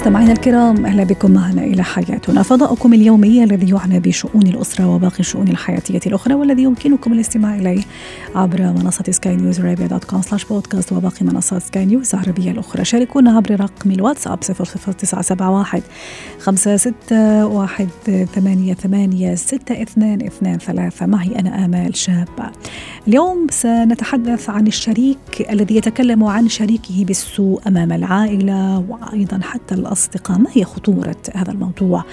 مستمعينا الكرام أهلا بكم معنا إلى حياتنا. فضاؤكم اليومي الذي يعنى بشؤون الأسرة وباقي الشؤون الحياتية الأخرى والذي يمكنكم الاستماع إليه عبر منصة سكاي نيوز عربيه dot com slash podcast وباقي منصات سكاي نيوز العربية الأخرى. شاركونا عبر رقم الواتساب 00971 خمسة ستة واحد ثمانية ثمانية ستة اثنان اثنان ثلاثة. معي أنا آمال شابة. اليوم سنتحدث عن الشريك الذي يتكلم عن شريكه بالسوء أمام العائلة وأيضا حتى الأصدقاء ما هي خطورة هذا الموضوع؟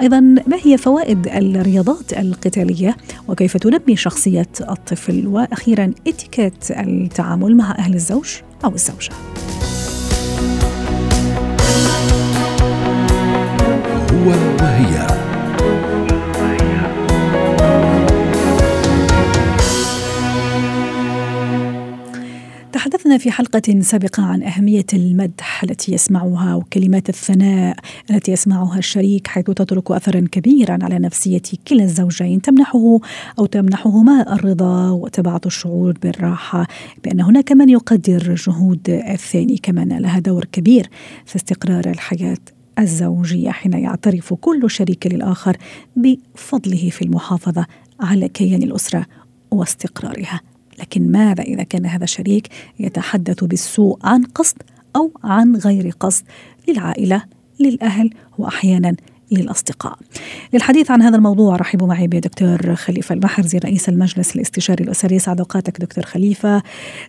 أيضا ما هي فوائد الرياضات القتالية؟ وكيف تنمي شخصية الطفل؟ وأخيرا إتيكيت التعامل مع أهل الزوج أو الزوجة. هو وهي تحدثنا في حلقة سابقة عن أهمية المدح التي يسمعها وكلمات الثناء التي يسمعها الشريك حيث تترك أثرا كبيرا على نفسية كلا الزوجين تمنحه أو تمنحهما الرضا وتبعث الشعور بالراحة بأن هناك من يقدر جهود الثاني كما لها دور كبير في استقرار الحياة الزوجية حين يعترف كل شريك للآخر بفضله في المحافظة على كيان الأسرة واستقرارها. لكن ماذا إذا كان هذا الشريك يتحدث بالسوء عن قصد أو عن غير قصد للعائلة للأهل وأحيانا للأصدقاء؟ للحديث عن هذا الموضوع رحبوا معي بدكتور خليفة المحرزي رئيس المجلس الاستشاري الأسري. سعد أوقاتك دكتور خليفة.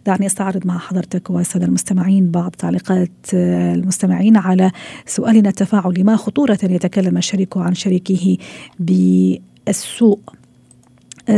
دعني أستعرض مع حضرتك والسادة المستمعين بعض تعليقات المستمعين على سؤالنا التفاعلي. ما خطورة يتكلم الشريك عن شريكه بالسوء؟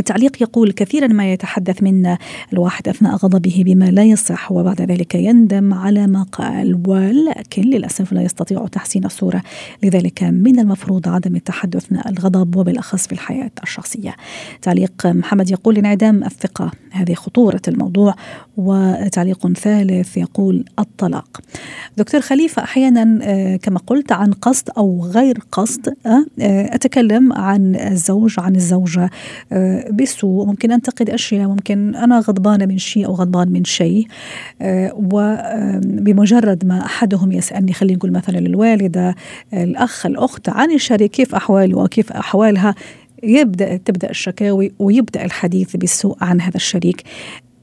تعليق يقول كثيرا ما يتحدث منا الواحد أثناء غضبه بما لا يصح وبعد ذلك يندم على ما قال ولكن للأسف لا يستطيع تحسين الصورة لذلك من المفروض عدم التحدث اثناء الغضب وبالأخص في الحياة الشخصية. تعليق محمد يقول انعدام الثقة هذه خطورة الموضوع وتعليق ثالث يقول الطلاق. دكتور خليفة أحيانا كما قلت عن قصد أو غير قصد أتكلم عن الزوج عن الزوجة بالسوء ممكن أنتقد أشياء ممكن أنا غضبانة من شيء أو غضبان من شيء. وبمجرد ما أحدهم يسألني خلينا نقول مثلا الوالدة الأخ الأخت عن الشريك كيف أحواله وكيف أحوالها يبدأ تبدأ الشكاوي ويبدأ الحديث بالسوء عن هذا الشريك.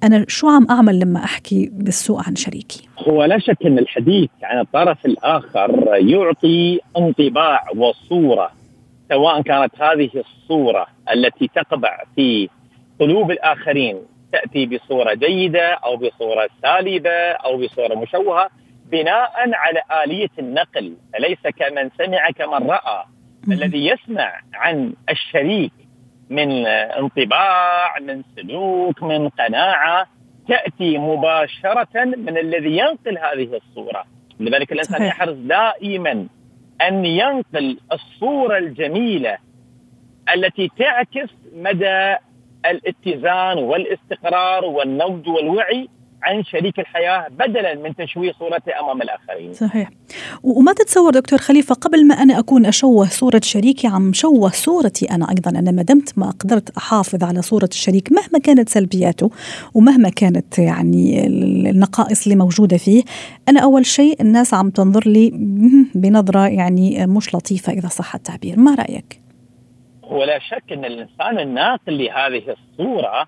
أنا شو عم أعمل لما أحكي بالسوء عن شريكي؟ هو لا شك إن الحديث عن الطرف الآخر يعطي انطباع وصورة. سواء كانت هذه الصورة التي تقبع في قلوب الآخرين تأتي بصورة جيدة أو بصورة سالبة أو بصورة مشوهة بناء على آلية النقل. فليس كمن سمع كمن رأى؟ الذي يسمع عن الشريك من انطباع من سلوك من قناعة تأتي مباشرة من الذي ينقل هذه الصورة. لذلك الإنسان يحرص دائما أن ينقل الصورة الجميلة التي تعكس مدى الاتزان والاستقرار والنضج والوعي عن شريك الحياة بدلا من تشويه صورته أمام الآخرين. صحيح. وما تتصور دكتور خليفة قبل ما أنا أكون أشوه صورة شريكي عم شوه صورتي أنا أيضا أنا ما دمت ما قدرت أحافظ على صورة الشريك مهما كانت سلبياته ومهما كانت يعني النقائص اللي موجودة فيه، أنا أول شيء الناس عم تنظر لي بنظرة يعني مش لطيفة إذا صح التعبير، ما رأيك؟ ولا شك إن الإنسان الناقل لهذه الصورة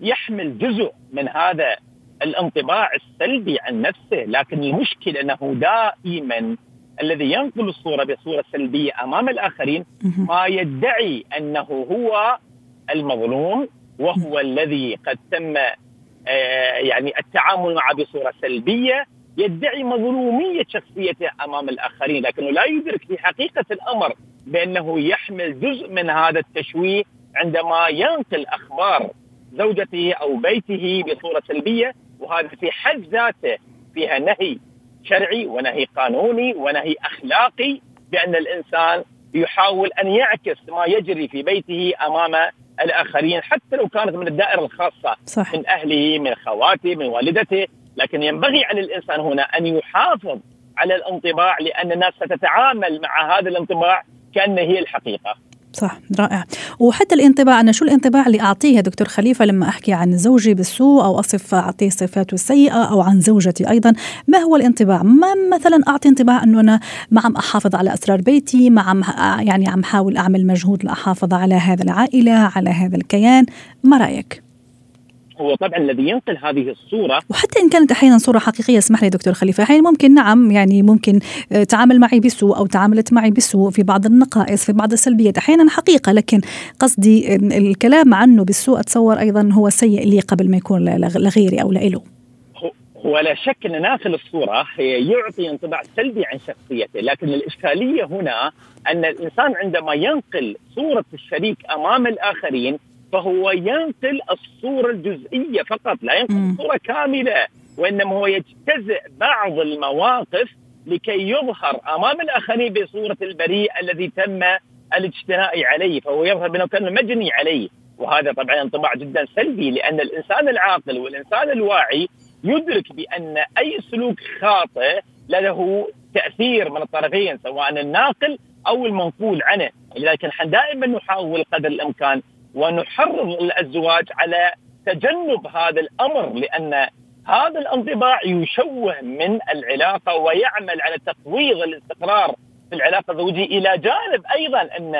يحمل جزء من هذا الانطباع السلبي عن نفسه لكن المشكلة أنه دائما الذي ينقل الصورة بصورة سلبية أمام الآخرين ما يدعي أنه هو المظلوم وهو الذي قد تم يعني التعامل معه بصورة سلبية يدعي مظلومية شخصيته أمام الآخرين لكنه لا يدرك في حقيقة الأمر بأنه يحمل جزء من هذا التشويه عندما ينقل أخبار زوجته أو بيته بصورة سلبية. وهذا في حد ذاته فيها نهي شرعي ونهي قانوني ونهي أخلاقي بأن الإنسان يحاول أن يعكس ما يجري في بيته أمام الآخرين حتى لو كانت من الدائرة الخاصة صح. من أهله من خواته من والدته لكن ينبغي على الإنسان هنا أن يحافظ على الانطباع لأن الناس ستتعامل مع هذا الانطباع كانه هي الحقيقة. صح رائع. وحتى الانطباع أنا شو الانطباع اللي أعطيه دكتور خليفة لما أحكي عن زوجي بالسوء أو أصف أعطيه صفاته السيئة أو عن زوجتي أيضا؟ ما هو الانطباع؟ ما مثلا أعطي انطباع أنه أنا ما عم أحافظ على أسرار بيتي ما عم يعني عم حاول أعمل مجهود لأحافظ على هذا العائلة على هذا الكيان؟ ما رأيك؟ هو طبعا الذي ينقل هذه الصورة. وحتى إن كانت أحيانا صورة حقيقية اسمح لي دكتور خليفة. أحيانا ممكن نعم يعني ممكن آه، تعامل معي بسوء أو تعاملت معي بسوء في بعض النقائص في بعض السلبيات. أحيانا حقيقة لكن قصدي الكلام عنه بالسوء أتصور أيضا هو سيء لي قبل ما يكون لغيري أو لإله ولا شك أن ناقل الصورة يعطي انطباع سلبي عن شخصيته، لكن الإشكالية هنا أن الإنسان عندما ينقل صورة الشريك أمام الآخرين فهو ينقل الصورة الجزئية فقط لا ينقل الصورة كاملة وإنما هو يجتزئ بعض المواقف لكي يظهر أمام الآخرين بصورة البريء الذي تم الاجتناء عليه فهو يظهر بأنه كان مجني عليه. وهذا طبعا انطباع جدا سلبي لأن الإنسان العاقل والإنسان الواعي يدرك بأن أي سلوك خاطئ له تأثير من الطرفين سواء الناقل أو المنقول عنه. لذلك نحن دائما نحاول قدر الإمكان ونحرض الأزواج على تجنب هذا الأمر لأن هذا الانطباع يشوه من العلاقة ويعمل على تقويض الاستقرار في العلاقة الزوجية إلى جانب أيضا أن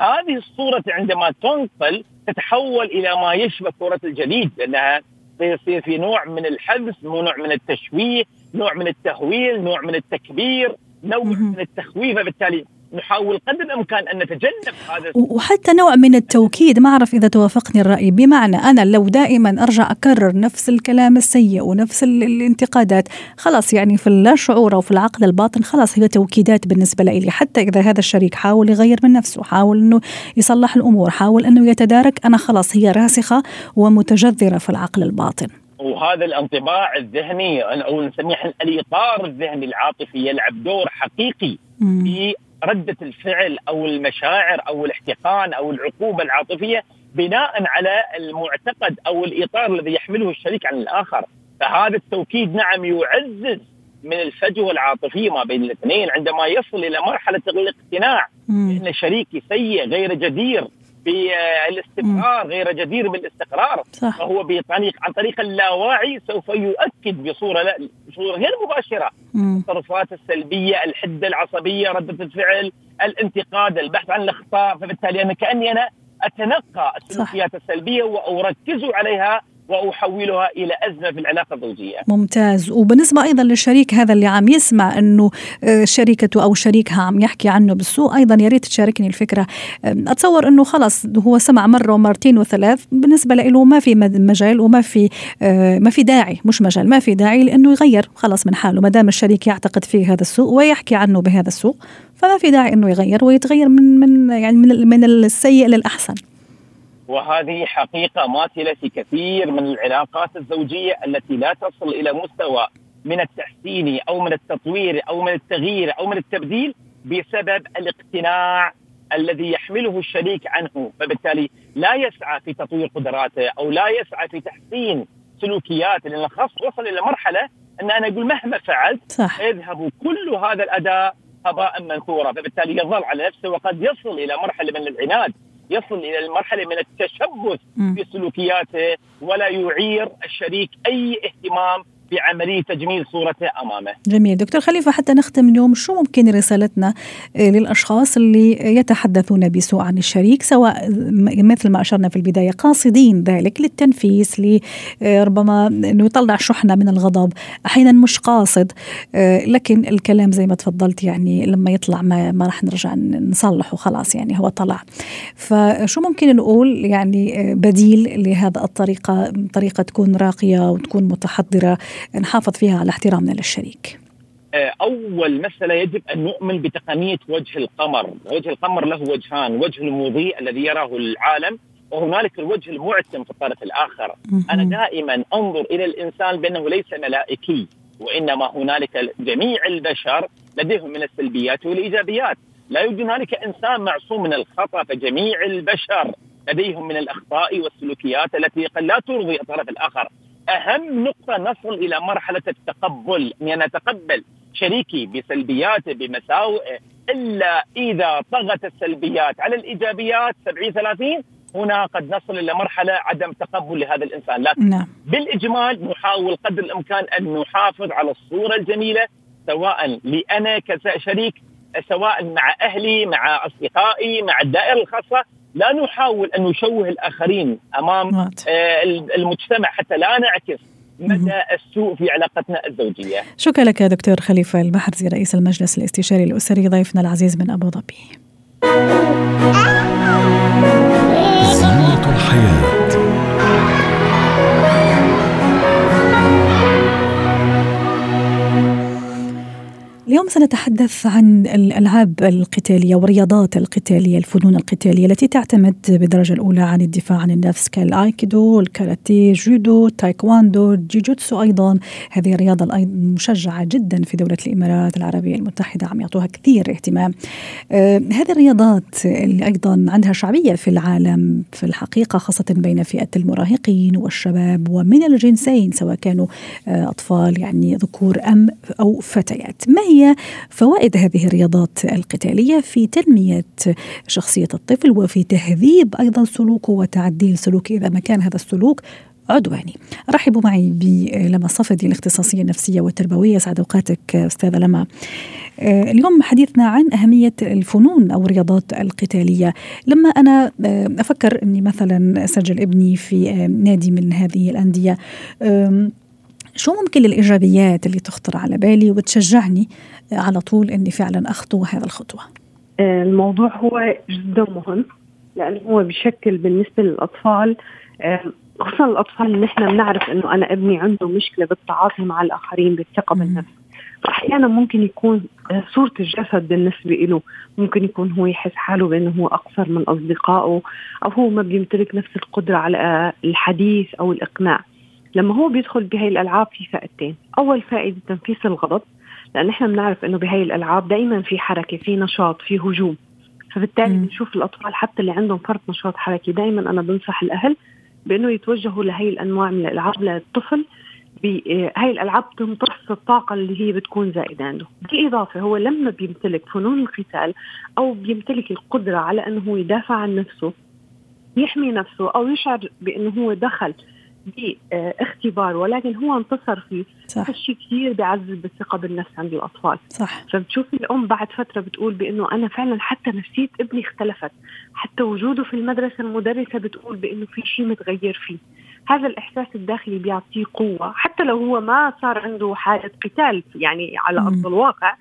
هذه الصورة عندما تنقل تتحول إلى ما يشبه صورة الجليد لأنها يصير في نوع من الحبس، نوع من التشويه، نوع من التهويل، نوع من التكبير، نوع من التخويف فبالتالي نحاول قدر الإمكان أن نتجنب هذا وحتى نوع من التوكيد ما أعرف إذا توافقني الرأي بمعنى أنا لو دائما أرجع أكرر نفس الكلام السيء ونفس الانتقادات خلاص يعني في اللا شعور أو في العقل الباطن خلاص هي توكيدات بالنسبة لي. حتى إذا هذا الشريك حاول يغير من نفسه حاول إنه يصلح الأمور حاول إنه يتدارك أنا خلاص هي راسخة ومتجذرة في العقل الباطن. وهذا الانطباع الذهني أو نسميه الإطار الذهني العاطفي يلعب دور حقيقي في ردة الفعل أو المشاعر أو الاحتقان أو العقوبة العاطفية بناء على المعتقد أو الإطار الذي يحمله الشريك عن الآخر. فهذا التوكيد نعم يعزز من الفجوة العاطفية ما بين الاثنين عندما يصل إلى مرحلة الاقتناع إن شريكي سيء غير جدير بالاستقرار غير جدير بالاستقرار. صح. فهو بطريق عن طريق اللاواعي سوف يؤكد بصورة لا بصورة غير مباشرة. التصرفات السلبية الحدة العصبية ردة الفعل الانتقاد البحث عن الأخطاء. فبالتالي أنا كأني أنا أتنقى السلوكيات السلبية وأركز عليها وأحولها إلى أزمة في العلاقة الزوجية. ممتاز وبالنسبة أيضا للشريك هذا اللي عم يسمع إنه آه، شريكته أو شريكها عم يحكي عنه بالسوء أيضا يا ريت تشاركني الفكرة أتصور إنه خلص هو سمع مرة ومرتين وثلاث بالنسبة له ما في مجال وما في آه، ما في داعي مش مجال ما في داعي لإنه يغير خلص من حاله ما دام الشريك يعتقد فيه هذا السوء ويحكي عنه بهذا السوء فما في داعي إنه يغير ويتغير من من يعني من من السيء للأحسن. وهذه حقيقة ماثلة في كثير من العلاقات الزوجية التي لا تصل إلى مستوى من التحسين أو من التطوير أو من التغيير أو من التبديل بسبب الاقتناع الذي يحمله الشريك عنه. فبالتالي لا يسعى في تطوير قدراته أو لا يسعى في تحسين سلوكياته لأن خاص وصل إلى مرحلة أن أنا أقول مهما فعلت صح. يذهب كل هذا الأداء هباء منثورا. فبالتالي يظل على نفسه وقد يصل إلى مرحلة من العناد. يصل إلى المرحلة من التشبث في سلوكياته ولا يعير الشريك أي اهتمام بعملية تجميل صورته أمامه. جميل. دكتور خليفة حتى نختم اليوم شو ممكن رسالتنا آه، للأشخاص اللي يتحدثون بسوء عن الشريك سواء مثل ما أشرنا في البداية قاصدين ذلك للتنفيس لربما أنه يطلع شحنة من الغضب. أحيانا مش قاصد آه، لكن الكلام زي ما تفضلت يعني لما يطلع ما, ما راح نرجع نصلحه خلاص يعني هو طلع. فشو ممكن نقول يعني آه، بديل لهذا الطريقة؟ طريقة تكون راقية وتكون متحضرة نحافظ فيها على احترامنا للشريك. آه، أول مسألة يجب أن نؤمن بتقنية وجه القمر، وجه القمر له وجهان، وجه المضيء الذي يراه العالم وهنالك الوجه المعتم في الطرف الآخر، أنا دائما أنظر إلى الإنسان بأنه ليس ملائكي وإنما هنالك جميع البشر لديهم من السلبيات والإيجابيات، لا يوجد هنالك إنسان معصوم من الخطأ فجميع البشر لديهم من الأخطاء والسلوكيات التي قد لا ترضي الطرف الآخر، أهم نقطة نصل إلى مرحلة التقبل. اني أنا اتقبل شريكي بسلبياته بمساوئه إلا إذا طغت السلبيات على الإيجابيات 70 30 هنا قد نصل إلى مرحلة عدم تقبل لهذا الإنسان. لكن نعم. بالإجمال نحاول قدر الإمكان أن نحافظ على الصورة الجميلة سواء لي أنا كشريك سواء مع أهلي مع أصدقائي مع الدائرة الخاصة. لا نحاول أن نشوه الآخرين أمام آه المجتمع حتى لا نعكس مدى السوء في علاقتنا الزوجية. شكرا لك دكتور خليفة المحرزي رئيس المجلس الاستشاري الأسري ضيفنا العزيز من أبو ظبي. الحياة اليوم سنتحدث عن الألعاب القتالية والرياضات القتالية، الفنون القتالية التي تعتمد بالدرجة الأولى عن الدفاع عن النفس كالايكيدو، الكاراتيه، جودو، تايكواندو، جيجوتسو أيضا، هذه الرياضة مشجعة جدا في دولة الإمارات العربية المتحدة عم يعطوها كثير اهتمام. آه هذه الرياضات اللي أيضا عندها شعبية في العالم في الحقيقة خاصة بين فئة المراهقين والشباب ومن الجنسين سواء كانوا آه أطفال يعني ذكور أم أو فتيات. ما هي هي فوائد هذه الرياضات القتالية في تنمية شخصية الطفل وفي تهذيب أيضا سلوكه وتعديل سلوكه إذا ما كان هذا السلوك عدواني. رحبوا معي بلما صفدي الاختصاصية النفسية والتربوية. سعد أوقاتك أستاذة لما اليوم حديثنا عن أهمية الفنون أو الرياضات القتالية. لما أنا أفكر أني مثلا أسجل ابني في نادي من هذه الأندية شو ممكن الإيجابيات اللي تخطر على بالي وتشجعني على طول أني فعلا أخطو هذا الخطوة؟ الموضوع هو جدا مهم لأنه هو بشكل بالنسبة للأطفال خصوصا الأطفال اللي نحن بنعرف أنه أنا ابني عنده مشكلة بالتعاطي مع الآخرين بالثقة بالنفس. أحيانا ممكن يكون صورة الجسد بالنسبة له ممكن يكون هو يحس حاله بأنه هو أقصر من أصدقائه أو هو ما بيمتلك نفس القدرة على الحديث أو الإقناع. لما هو بيدخل بهي الألعاب في فائدتين أول فائدة تنفيس الغضب لأن إحنا بنعرف إنه بهي الألعاب دائما في حركة في نشاط في هجوم. فبالتالي بنشوف الأطفال حتى اللي عندهم فرط نشاط حركي دائما أنا بنصح الأهل بإنه يتوجهوا لهي الأنواع من الألعاب للطفل هاي الألعاب تمتص الطاقة اللي هي بتكون زائدة عنده. بالاضافه هو لما بيمتلك فنون القتال أو بيمتلك القدرة على إنه هو يدافع عن نفسه يحمي نفسه أو يشعر بإنه هو دخل باختبار ولكن هو انتصر فيه صح. هالشيء كثير بيعزز بالثقة بالنفس عند الأطفال. صح. فبتشوفي الأم بعد فترة بتقول بأنه أنا فعلا حتى نفسية ابني اختلفت. حتى وجوده في المدرسة المدرسة بتقول بأنه في شيء متغير فيه. هذا الإحساس الداخلي بيعطيه قوة. حتى لو هو ما صار عنده حالة قتال يعني على أرض الواقع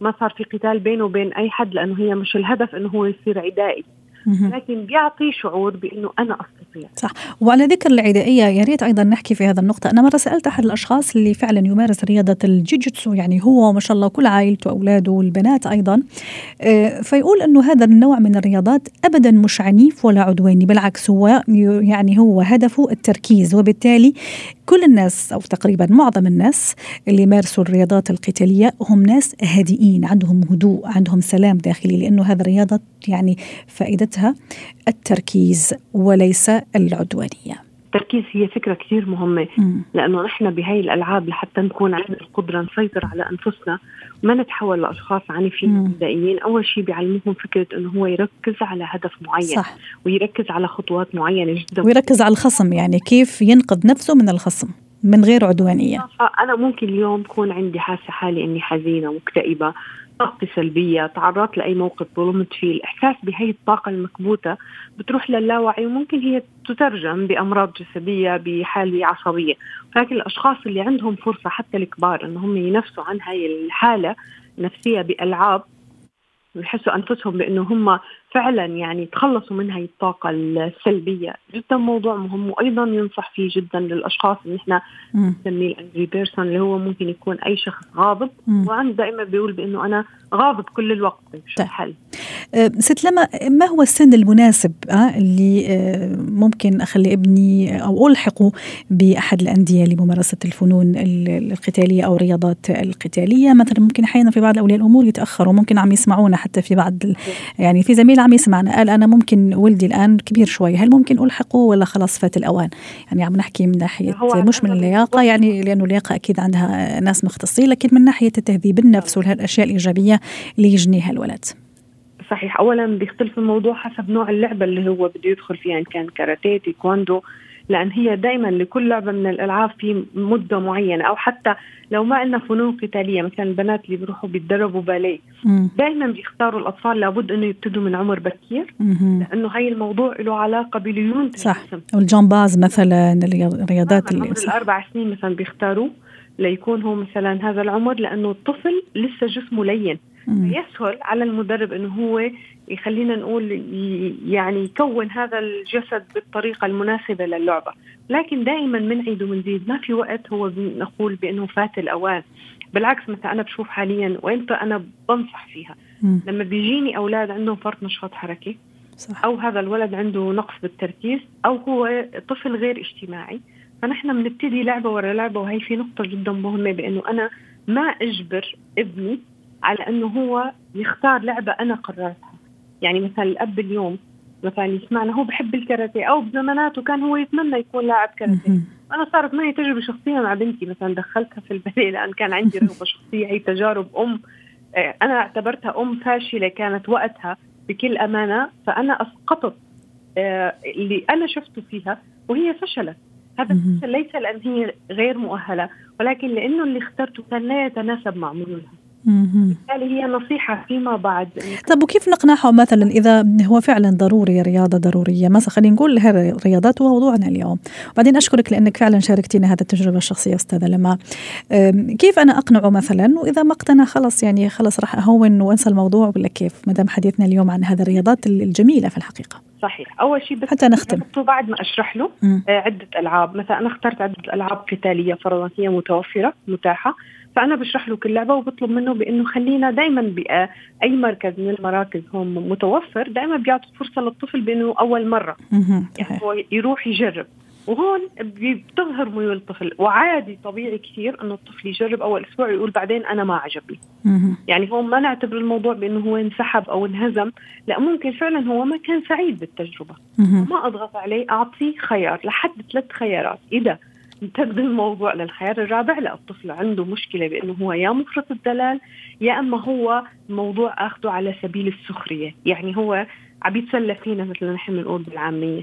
ما صار في قتال بينه وبين أي حد لأنه هي مش الهدف إنه هو يصير عدائي. لكن بيعطي شعور بإنه أنا أستطيع. صح. وعلى ذكر العدائية يا ريت أيضا نحكي في هذا النقطة. أنا مرة سألت أحد الأشخاص اللي فعلا يمارس رياضة الجيجيتسو يعني هو ما شاء الله كل عائلته أولاده والبنات أيضا آه، فيقول إنه هذا النوع من الرياضات ابدا مش عنيف ولا عدواني بالعكس هو يعني هو هدفه التركيز. وبالتالي كل الناس أو تقريبا معظم الناس اللي يمارسوا الرياضات القتالية هم ناس هادئين عندهم هدوء عندهم سلام داخلي لأنه هذا الرياضه يعني فائدتها التركيز وليس العدوانية. التركيز هي فكرة كثير مهمة لأنه نحن بهاي الألعاب لحتى نكون عندنا القدرة نسيطر على أنفسنا ما نتحول لأشخاص عنيفين بدائيين أول شيء بيعلموهم فكرة أنه هو يركز على هدف معين صح. ويركز على خطوات معينة جدا. ويركز على الخصم يعني كيف ينقذ نفسه من الخصم من غير عدوانية. أنا ممكن اليوم يكون عندي حاسة حالي إني حزينة مكتئبة طاقتي سلبية تعرضت لأي موقف ظلمت فيه الإحساس بهي الطاقة المكبوتة بتروح للاوعي وممكن هي تترجم بأمراض جسدية بحالة عصبية. ولكن الأشخاص اللي عندهم فرصة حتى الكبار أنهم ينفسوا عن هاي الحالة النفسية بألعاب ويحسوا أنفسهم بأنه هم فعلا يعني تخلصوا من هاي الطاقة السلبية. جدا موضوع مهم وأيضا ينصح فيه جدا للأشخاص اللي إحنا بنسميه الانجري بيرسون اللي هو ممكن يكون أي شخص غاضب. وعنده دائما بيقول بأنه أنا غاضب كل الوقت شو طيب. الحل ست لما ما هو السن المناسب اللي ممكن أخلي ابني أو ألحقه بأحد الأندية لممارسة الفنون القتالية أو الرياضات القتالية؟ مثلا ممكن أحيانا في بعض أولياء الأمور يتأخروا ممكن عم يسمعونا حتى في بعض يعني في زميل عم يسمعنا. قال أنا ممكن ولدي الآن كبير شوي هل ممكن ألحقه ولا خلاص فات الأوان؟ يعني عم نحكي من ناحية مش من اللياقة يعني لأنه اللياقة أكيد عندها ناس مختصين لكن من ناحية التهذيب النفس والاشياء الإيجابية اللي يجنيها الولد صحيح. اولا بيختلف الموضوع حسب نوع اللعبة اللي هو بده يدخل فيها إن كان كاراتيه تايكواندو لأن هي دائما لكل لعبة من الألعاب في مدة معينة أو حتى لو ما عندنا فنون قتالية مثلا البنات اللي بيروحوا بيتدربوا باليه. دائما بيختاروا الأطفال لابد إنه يبتدوا من عمر بكير لأنه هي الموضوع له علاقة بليونة صح. والجامباز مثلا الرياضات اللي الأربع سنين مثلا بيختاروا ليكون هو مثلا هذا العمر لأنه الطفل لسه جسمه لين. يسهل على المدرب إنه هو يخلينا نقول يعني يكون هذا الجسد بالطريقة المناسبة للعبة، لكن دائما بنعيد وبنزيد ما في وقت هو نقول بأنه فات الأوان، بالعكس مثلا أنا بشوف حاليا وامتى أنا بنصح فيها م. لما بيجيني أولاد عندهم فرط نشاط حركي صح. أو هذا الولد عنده نقص بالتركيز أو هو طفل غير اجتماعي فنحن بنبتدي لعبة ورا لعبة وهي في نقطة جدا مهمة بأنه أنا ما أجبر ابني على أنه هو يختار لعبة أنا قررتها يعني مثلا الأب اليوم مثلا يسمعنا هو بحب الكاراتيه أو بزماناته كان هو يتمنى يكون لاعب كاراتيه. أنا صارت معي تجربة شخصيه مع بنتي مثلا دخلتها في الباليه لأن كان عندي رغبة شخصية هي تجارب أم. آه، أنا اعتبرتها أم فاشلة كانت وقتها بكل أمانة فأنا أسقطت آه، اللي أنا شفته فيها وهي فشلت. هذا الفشل ليس لأن هي غير مؤهلة ولكن لأنه اللي اخترته كان لا يتناسب مع ميولها بالتالي هي نصيحة فيما بعد. طب وكيف نقنعهم مثلا إذا هو فعلا ضروري رياضة ضرورية؟ مثلا خلينا نقول الرياضات هو موضوعنا اليوم. وبعدين أشكرك لأنك فعلا شاركتينا هذه التجربة الشخصية أستاذة لما. كيف أنا أقنعه مثلا؟ وإذا ما اقتنع خلص يعني خلص راح أهون وأنسى الموضوع ولا كيف؟ ما دام حديثنا اليوم عن هذه الرياضات الجميلة في الحقيقة. صحيح. أول شيء بس حتى نختم. بعد ما أشرح له آه عدة ألعاب. مثلا أنا اخترت عدة ألعاب قتالية فرضا هي متوفرة متاحة. فأنا بشرح له كل لعبة وبطلب منه بإنه خلينا دائما باي مركز من المراكز هون متوفر دائما بيعطوا فرصة للطفل بإنه أول مرة يعني هو يروح يجرب. وهون بتظهر ميول الطفل. وعادي طبيعي كثير إنه الطفل يجرب أول أسبوع ويقول بعدين أنا ما عجبني. يعني هون ما نعتبر الموضوع بإنه هو انسحب أو انهزم. لا ممكن فعلا هو ما كان سعيد بالتجربة. ما أضغط عليه أعطيه خيار لحد ثلاث خيارات. إذا امتد الموضوع للخيار الرابع لا الطفل عنده مشكلة بأنه هو يا مفرط الدلال يا أما هو موضوع أخذه على سبيل السخرية. يعني هو عم يتسلى فينا مثل نحن بنقول بالعامية.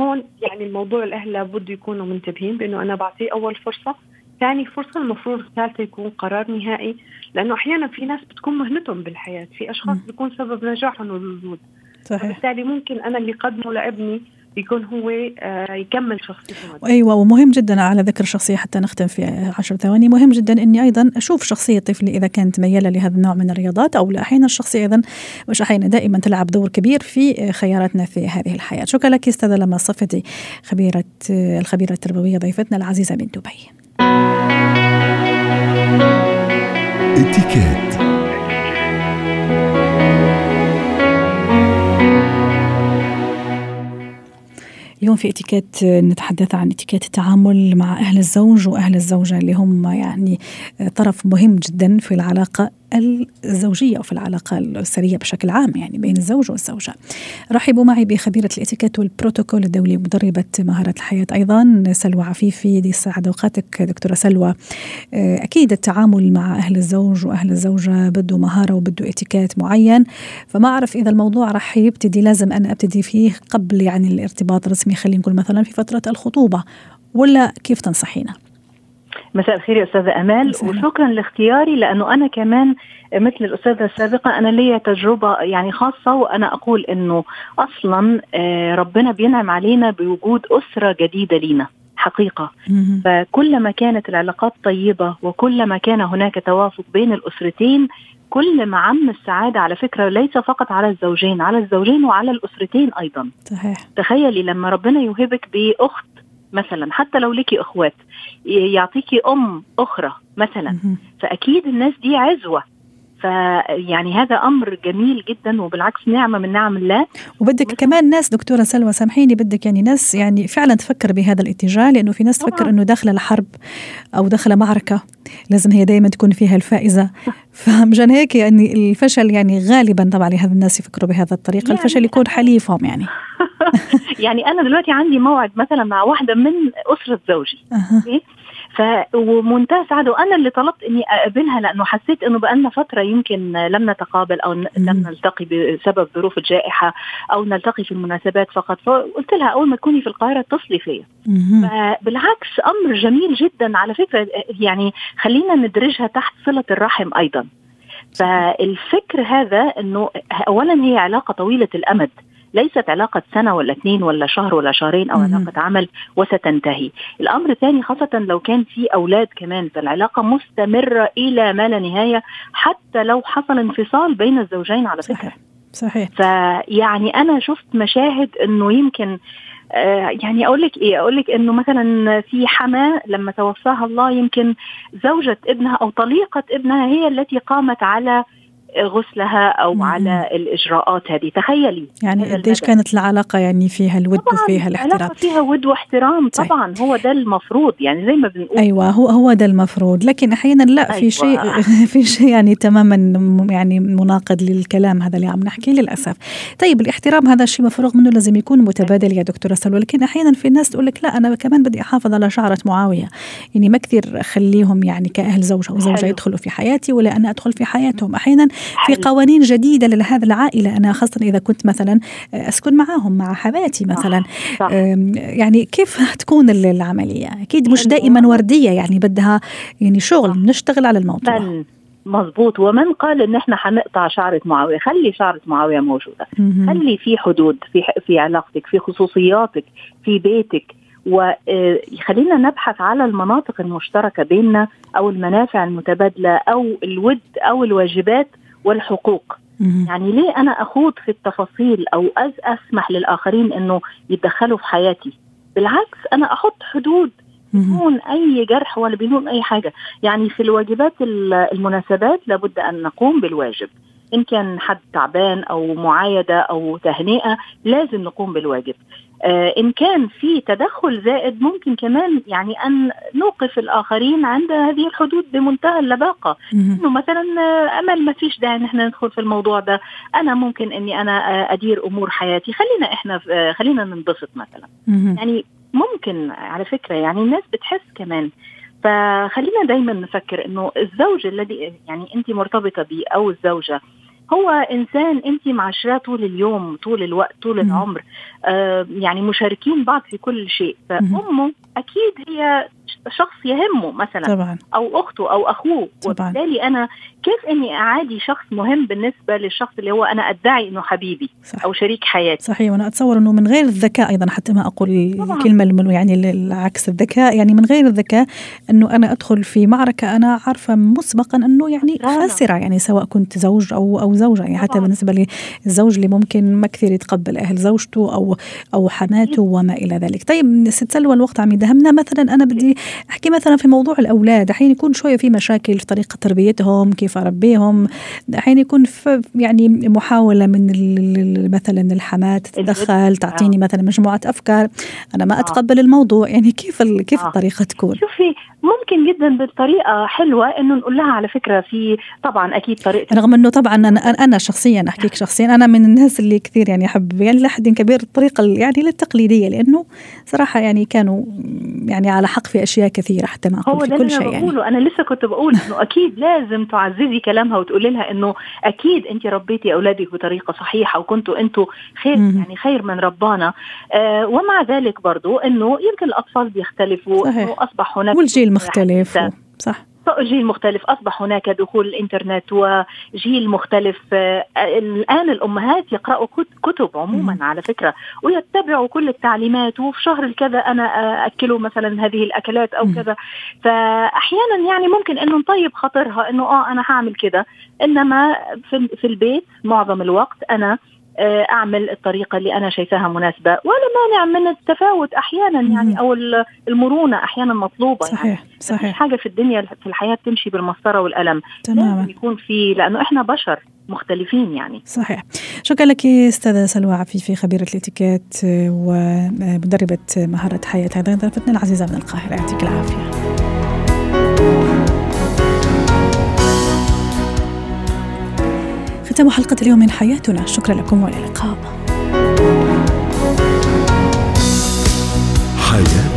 هون يعني الموضوع الأهل لابد يكونوا منتبهين بأنه أنا بعطيه أول فرصة ثاني فرصة المفروض الثالثة يكون قرار نهائي. لأنه أحيانا في ناس بتكون مهنتهم بالحياة في أشخاص بيكون سبب نجاحهم الوجود. صحيح. بالتالي ممكن أنا اللي قدمه لابني يكون هو آه، يكمل شخصيته. أيوه ومهم جدا على ذكر الشخصيه حتى نختم في عشر ثواني. مهم جدا إني أيضا أشوف شخصية طفلي إذا كانت ميالة لهذا النوع من الرياضات أو لا أحيانا الشخصية أيضا مش أحيانا دائما تلعب دور كبير في خياراتنا في هذه الحياة. شكرا لك أستاذة لما صفتي خبيرة الخبيرة التربوية ضيفتنا العزيزة من دبي. اتكات اليوم في اتيكيت نتحدث عن اتيكيت التعامل مع أهل الزوج وأهل الزوجة اللي هم يعني طرف مهم جدا في العلاقة الزوجية وفي العلاقة الأسرية بشكل عام يعني بين الزوج والزوجة. رحبوا معي بخبيرة الاتيكيت والبروتوكول الدولي مدربة مهارة الحياة أيضا سلوى عفيفي. دي سعد أوقاتك دكتورة سلوى. أكيد التعامل مع أهل الزوج وأهل الزوجة بده مهارة وبده اتيكيت معين. فما أعرف إذا الموضوع راح يبتدي لازم أنا أبتدي فيه قبل يعني الارتباط الرسمي خلينا نقول مثلا في فترة الخطوبة. ولا كيف تنصحينا؟ مساء الخير يا أستاذة أمال وشكرا لاختياري لأنه أنا كمان مثل الأستاذة السابقة أنا ليا تجربة يعني خاصة وأنا أقول إنه أصلا آه، ربنا بينعم علينا بوجود أسرة جديدة لينا حقيقة. فكلما كانت العلاقات طيبة وكلما كان هناك توافق بين الأسرتين كل ما عم السعادة على فكرة ليس فقط على الزوجين على الزوجين وعلى الأسرتين أيضا. صحيح. تخيلي لما ربنا يوهبك بأخت مثلا حتى لو لك إخوات يعطيكي أم أخرى مثلا فأكيد الناس دي عزوة. فيعني هذا أمر جميل جدا وبالعكس نعمة من نعم الله. وبدك كمان ناس دكتورة سلوى سامحيني بدك يعني ناس يعني فعلا تفكر بهذا الاتجاه لأنه في ناس تفكر إنه داخله لحرب أو داخله معركة لازم هي دائما تكون فيها الفائزة. فمشان هيك يعني الفشل يعني غالبا طبعا لهذا الناس يفكروا بهذا الطريقة يعني الفشل يكون حليفهم يعني. يعني أنا دلوقتي عندي موعد مثلا مع واحدة من أسرة زوجي. أه. ف ومنتهى السعاده وأنا اللي طلبت إني أقابلها لأنه حسيت إنه بقالنا فترة يمكن لم نتقابل أو لم نلتقي بسبب ظروف الجائحة أو نلتقي في المناسبات فقط. فقلت لها أول ما تكوني في القاهرة اتصلي فيا. بالعكس أمر جميل جدا. على فكرة يعني خلينا ندرجها تحت صلة الرحم أيضا. فالفكر هذا إنه اولا هي علاقة طويلة الأمد. ليست علاقة سنة ولا اثنين ولا شهر ولا شهرين أو علاقة عمل وستنتهي. الأمر الثاني خاصة لو كان في أولاد كمان فالعلاقة مستمرة إلى ما لا نهاية حتى لو حصل انفصال بين الزوجين على فكرة. صحيح. صحيح. فيعني أنا شفت مشاهد أنه يمكن آه يعني أقول لك إيه أقول لك إنه مثلا في حماة لما توفاها الله يمكن زوجة ابنها أو طليقة ابنها هي التي قامت على غسلها أو مم. على الإجراءات هذه. تخيلي. يعني قديش كانت العلاقة يعني فيها الود وفيها الاحترام العلاقة فيها ود واحترام طيب. طبعا هو ده المفروض. يعني زي ما بنقول. أيوه هو هو ده المفروض. لكن أحيانا لا أيوة. في شيء في شيء يعني تماما يعني مناقض للكلام هذا اللي عم نحكيه للأسف. طيب الاحترام هذا الشيء مفروغ منه لازم يكون متبادل يا دكتورة سلوى. لكن أحيانا في ناس تقول لك لا أنا كمان بدي أحافظ على شعرة معاوية. يعني ما كثير اخليهم يعني كأهل زوج أو زوجة يدخلوا في حياتي ولا أنا أدخل في حياتهم. أحيانا في قوانين جديدة لهذه العائلة. أنا خاصة إذا كنت مثلا أسكن معاهم مع حماتي مثلا. صح. يعني كيف تكون العملية؟ أكيد مش دائما وردية يعني بدها يعني شغل نشتغل على الموضوع. مظبوط. ومن قال إن إحنا حنقطع شعرة معاوية خلي شعرة معاوية موجودة. خلي في حدود في في علاقتك في خصوصياتك في بيتك. وخلينا نبحث على المناطق المشتركة بيننا أو المنافع المتبادلة أو الود أو الواجبات والحقوق. يعني ليه أنا أخوض في التفاصيل أو أسمح للآخرين إنه يتدخلوا في حياتي؟ بالعكس أنا أحط حدود بدون أي جرح ولا بدون أي حاجة. يعني في الواجبات المناسبات لابد أن نقوم بالواجب. إن كان حد تعبان أو معايدة أو تهنئة لازم نقوم بالواجب. آه إن كان في تدخل زائد ممكن كمان يعني أن نوقف الآخرين عند هذه الحدود بمنتهى اللباقة. إنه مثلا آه، أمل ما فيش داعي إن إحنا ندخل في الموضوع ده. أنا ممكن إني أنا آه، أدير أمور حياتي. خلينا إحنا آه، خلينا ننبسط مثلا. يعني ممكن على فكرة يعني الناس بتحس كمان. فخلينا دايما نفكر إنه الزوج الذي يعني انت مرتبطة به أو الزوجة هو إنسان أنت معاشراه طول اليوم طول الوقت طول العمر. آه يعني مشاركين بعض في كل شيء. فأمه أكيد هي شخص يهمه مثلا طبعا. أو أخته أو أخوه. طبعا. وبالتالي أنا كيف إني أعادي شخص مهم بالنسبة للشخص اللي هو أنا أدعي إنه حبيبي صح. أو شريك حياتي؟ صحيح وأنا أتصور إنه من غير الذكاء أيضا حتى ما أقول الكلمة يعني العكس الذكاء يعني من غير الذكاء إنه أنا أدخل في معركة أنا عارفة مسبقا إنه يعني خاسرة يعني سواء كنت زوج أو أو زوجة يعني حتى بالنسبة للزوج اللي ممكن ما كثير يتقبل أهل زوجته أو أو حماته وما إلى ذلك. طيب ست سلوى الوقت عم يدهمنا مثلا أنا بدي أحكي مثلا في موضوع الأولاد. أحيانا يكون شوية في مشاكل في طريقة تربيتهم كيف أربيهم. أحيانا يكون في يعني محاولة من مثلا الحماة تتدخل تعطيني آه. مثلا مجموعة أفكار. أنا ما آه. أتقبل الموضوع. يعني كيف كيف آه. الطريقة تكون؟ شوفي ممكن جدا بالطريقة حلوة إنه نقول لها على فكرة في طبعا أكيد طريقة رغم إنه طبعا أنا أنا شخصيا أحكيك شخصيا أنا من الناس اللي كثير يعني أحب يعني لحد كبير الطريقة يعني التقليديه لأنه صراحة يعني كانوا يعني على حق في أشياء كثيرة حتى ما أقول في كل شيء يعني. بقوله. أنا لسه كنت بقول إنه أكيد لازم تعززي كلامها وتقولي لها إنه أكيد انت ربيتي أولادك بطريقة صحيحة وكنتوا أنتوا خير يعني خير من ربانا. آه ومع ذلك برضو إنه يمكن الأطفال بيختلفوا إنه أصبح هناك والجيل مختلف. صح. جيل مختلف أصبح هناك دخول الإنترنت وجيل مختلف. آه، الآن الأمهات يقرأوا كتب عموما على فكرة ويتبعوا كل التعليمات وفي شهر الكذا أنا أكله مثلا هذه الأكلات أو كذا. فأحيانا يعني ممكن أنه نطيب خاطرها أنه آه أنا هعمل كده إنما في البيت معظم الوقت أنا أعمل الطريقة اللي أنا شايفاها مناسبة. ولا مانع من التفاوت أحيانا يعني أو المرونة أحيانا مطلوبة صحيح يعني صحيح. حاجة في الدنيا في الحياة تمشي بالمسطرة والقلم. تماما. لازم يكون في لأنه إحنا بشر مختلفين يعني. صحيح. شكرا لك أستاذة سلوى عفيفي خبيرة الإتيكيت ومدربة مهارة حياة. هذا ضيفتنا العزيزة من القاهرة يعطيك العافية. نختم حلقة اليوم من حياتنا. شكرا لكم والى اللقاء. حياتي